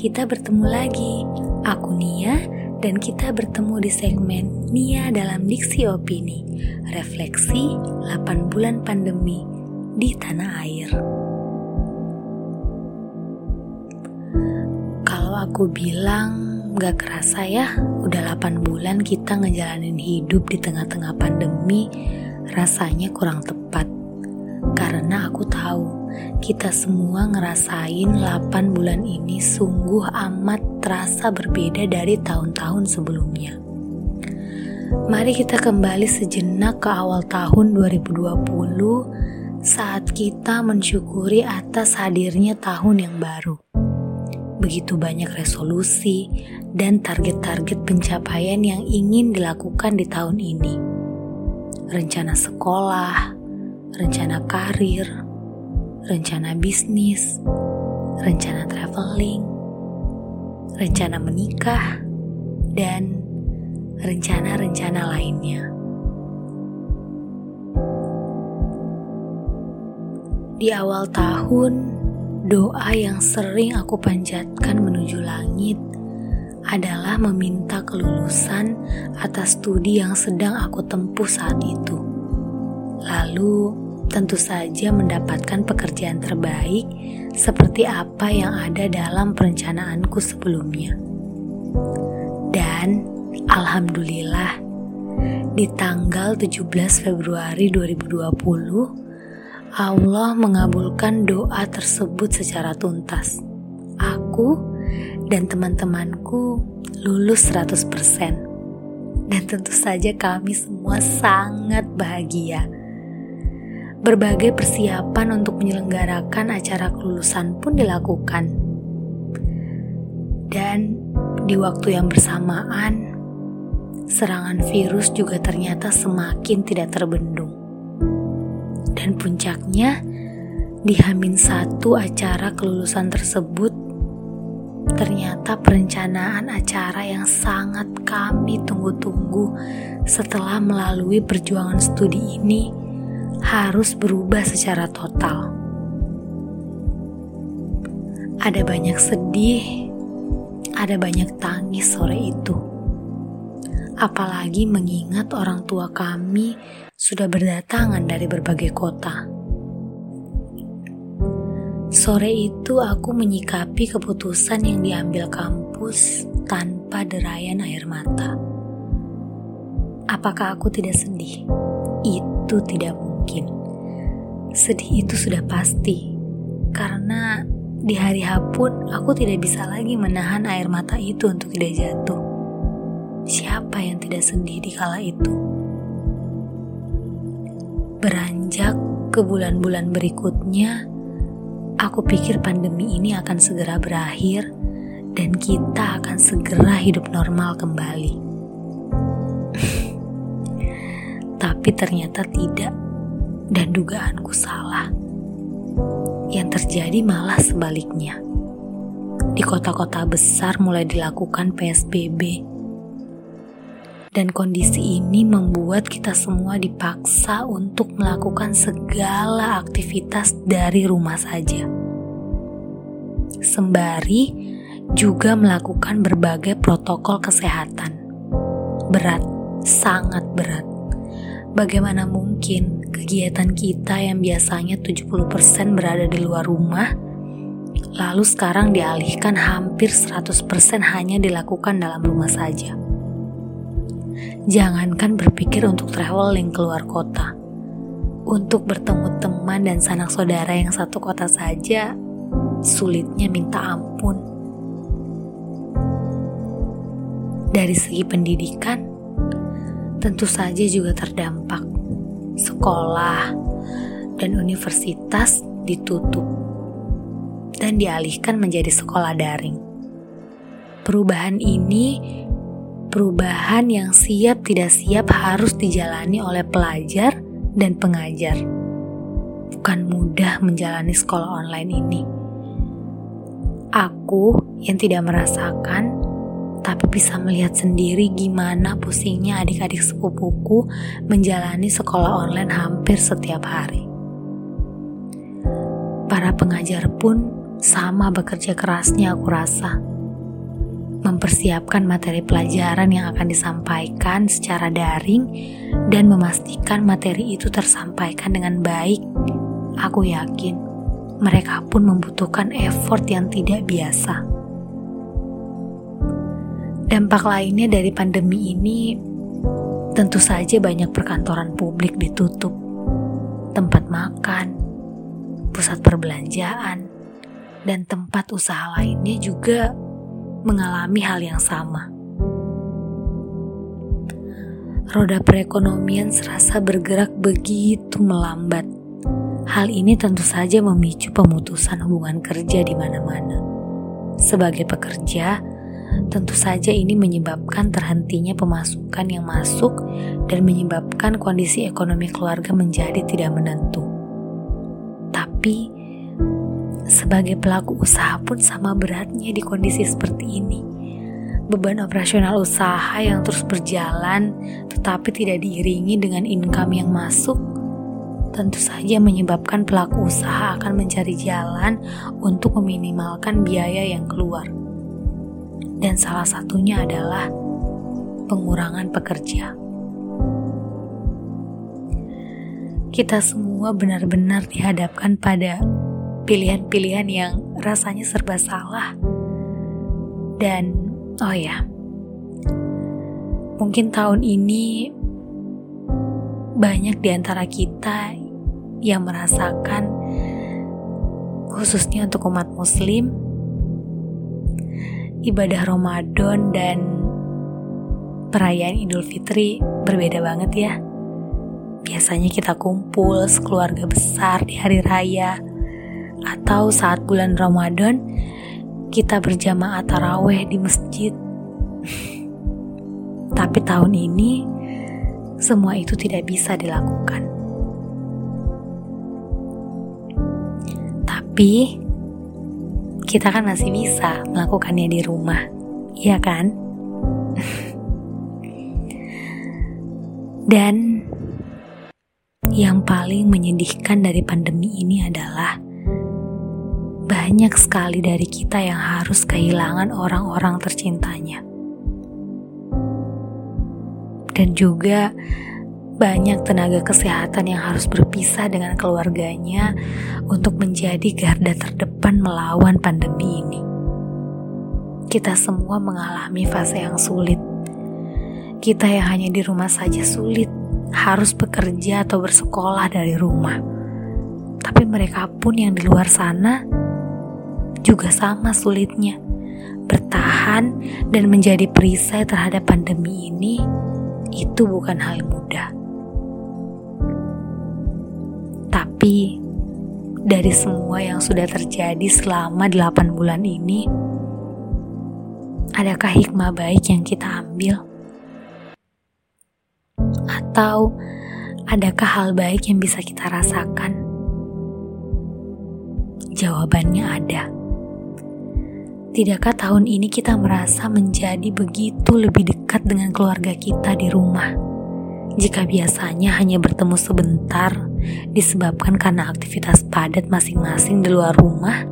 kita bertemu lagi. Aku Nia dan kita bertemu di segmen Nia dalam Diksi Opini. Refleksi 8 bulan pandemi di tanah air. Kalau aku bilang gak kerasa ya, udah 8 bulan kita ngejalanin hidup di tengah-tengah pandemi, rasanya kurang tepat. Karena aku tahu kita semua ngerasain 8 bulan ini sungguh amat terasa berbeda dari tahun-tahun sebelumnya. Mari kita kembali sejenak ke awal tahun 2020 saat kita mensyukuri atas hadirnya tahun yang baru. Begitu banyak resolusi dan target-target pencapaian yang ingin dilakukan di tahun ini. Rencana sekolah, rencana karir, rencana bisnis, rencana traveling, rencana menikah, dan rencana-rencana lainnya. Di awal tahun, doa yang sering aku panjatkan menuju langit adalah meminta kelulusan atas studi yang sedang aku tempuh saat itu. Lalu, tentu saja mendapatkan pekerjaan terbaik seperti apa yang ada dalam perencanaanku sebelumnya. Dan alhamdulillah di tanggal 17 Februari 2020 Allah mengabulkan doa tersebut secara tuntas. Aku dan teman-temanku lulus 100%. Dan tentu saja kami semua sangat bahagia berbagai persiapan untuk menyelenggarakan acara kelulusan pun dilakukan. Dan di waktu yang bersamaan, serangan virus juga ternyata semakin tidak terbendung. Dan puncaknya, di Hamin satu acara kelulusan tersebut, ternyata perencanaan acara yang sangat kami tunggu-tunggu setelah melalui perjuangan studi ini harus berubah secara total. Ada banyak sedih, ada banyak tangis sore itu. Apalagi mengingat orang tua kami sudah berdatangan dari berbagai kota. Sore itu aku menyikapi keputusan yang diambil kampus tanpa derayan air mata. Apakah aku tidak sedih? Itu tidak mungkin mungkin. Sedih itu sudah pasti, karena di hari H pun aku tidak bisa lagi menahan air mata itu untuk tidak jatuh. Siapa yang tidak sedih di kala itu? Beranjak ke bulan-bulan berikutnya, aku pikir pandemi ini akan segera berakhir dan kita akan segera hidup normal kembali. Tapi ternyata tidak dan dugaanku salah. Yang terjadi malah sebaliknya. Di kota-kota besar mulai dilakukan PSBB. Dan kondisi ini membuat kita semua dipaksa untuk melakukan segala aktivitas dari rumah saja. Sembari juga melakukan berbagai protokol kesehatan. Berat, sangat berat. Bagaimana mungkin kegiatan kita yang biasanya 70% berada di luar rumah, lalu sekarang dialihkan hampir 100% hanya dilakukan dalam rumah saja. Jangankan berpikir untuk traveling keluar kota. Untuk bertemu teman dan sanak saudara yang satu kota saja, sulitnya minta ampun. Dari segi pendidikan, tentu saja juga terdampak. Sekolah dan universitas ditutup dan dialihkan menjadi sekolah daring. Perubahan ini perubahan yang siap tidak siap harus dijalani oleh pelajar dan pengajar. Bukan mudah menjalani sekolah online ini. Aku yang tidak merasakan tapi bisa melihat sendiri gimana pusingnya adik-adik sepupuku menjalani sekolah online hampir setiap hari. Para pengajar pun sama bekerja kerasnya aku rasa. mempersiapkan materi pelajaran yang akan disampaikan secara daring, dan memastikan materi itu tersampaikan dengan baik, aku yakin mereka pun membutuhkan effort yang tidak biasa. Dampak lainnya dari pandemi ini tentu saja banyak perkantoran publik ditutup, tempat makan, pusat perbelanjaan, dan tempat usaha lainnya juga mengalami hal yang sama. Roda perekonomian serasa bergerak begitu melambat. Hal ini tentu saja memicu pemutusan hubungan kerja di mana-mana. Sebagai pekerja, Tentu saja ini menyebabkan terhentinya pemasukan yang masuk dan menyebabkan kondisi ekonomi keluarga menjadi tidak menentu. Tapi sebagai pelaku usaha pun sama beratnya di kondisi seperti ini. Beban operasional usaha yang terus berjalan tetapi tidak diiringi dengan income yang masuk tentu saja menyebabkan pelaku usaha akan mencari jalan untuk meminimalkan biaya yang keluar dan salah satunya adalah pengurangan pekerja. Kita semua benar-benar dihadapkan pada pilihan-pilihan yang rasanya serba salah. Dan oh ya, mungkin tahun ini banyak di antara kita yang merasakan khususnya untuk umat muslim ibadah Ramadan dan perayaan Idul Fitri berbeda banget ya. Biasanya kita kumpul sekeluarga besar di hari raya atau saat bulan Ramadan kita berjamaah taraweh di masjid. Tapi tahun ini semua itu tidak bisa dilakukan. Tapi kita kan masih bisa melakukannya di rumah, iya kan? Dan yang paling menyedihkan dari pandemi ini adalah banyak sekali dari kita yang harus kehilangan orang-orang tercintanya. Dan juga banyak tenaga kesehatan yang harus berpisah dengan keluarganya untuk menjadi garda terdepan melawan pandemi ini. Kita semua mengalami fase yang sulit. Kita yang hanya di rumah saja sulit, harus bekerja atau bersekolah dari rumah. Tapi mereka pun yang di luar sana juga sama sulitnya bertahan dan menjadi perisai terhadap pandemi ini itu bukan hal mudah. Tapi dari semua yang sudah terjadi selama 8 bulan ini, adakah hikmah baik yang kita ambil? Atau adakah hal baik yang bisa kita rasakan? Jawabannya ada. Tidakkah tahun ini kita merasa menjadi begitu lebih dekat dengan keluarga kita di rumah? Jika biasanya hanya bertemu sebentar disebabkan karena aktivitas padat masing-masing di luar rumah,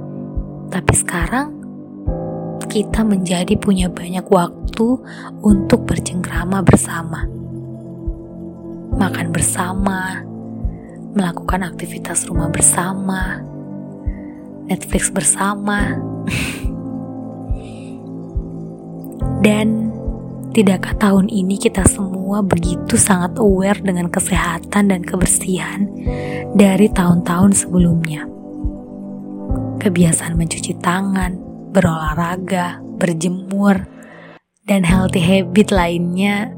tapi sekarang kita menjadi punya banyak waktu untuk bercengkrama bersama. Makan bersama, melakukan aktivitas rumah bersama, Netflix bersama, dan Tidakkah tahun ini kita semua begitu sangat aware dengan kesehatan dan kebersihan dari tahun-tahun sebelumnya? Kebiasaan mencuci tangan, berolahraga, berjemur, dan healthy habit lainnya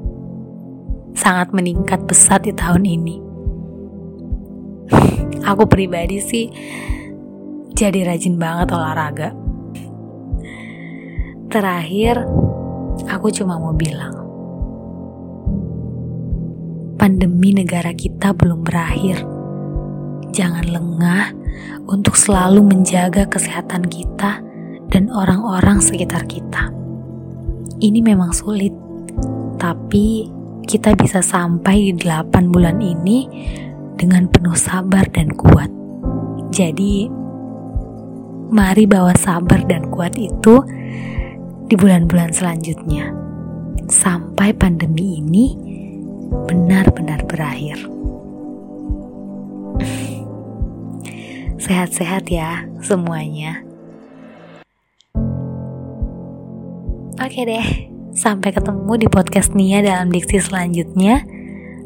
sangat meningkat pesat di tahun ini. Aku pribadi sih jadi rajin banget olahraga. Terakhir, Aku cuma mau bilang, pandemi negara kita belum berakhir. Jangan lengah untuk selalu menjaga kesehatan kita dan orang-orang sekitar kita. Ini memang sulit, tapi kita bisa sampai di 8 bulan ini dengan penuh sabar dan kuat. Jadi, mari bawa sabar dan kuat itu di bulan-bulan selanjutnya sampai pandemi ini benar-benar berakhir. Sehat-sehat ya semuanya. Oke deh, sampai ketemu di podcast Nia dalam diksi selanjutnya.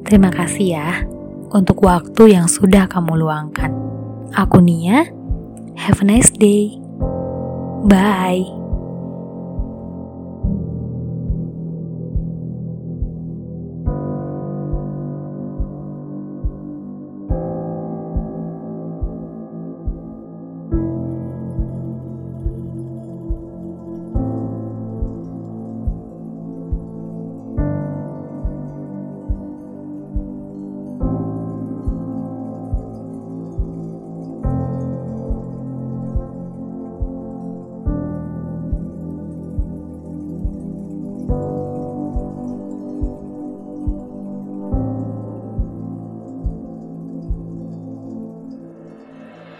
Terima kasih ya untuk waktu yang sudah kamu luangkan. Aku Nia, have a nice day. Bye.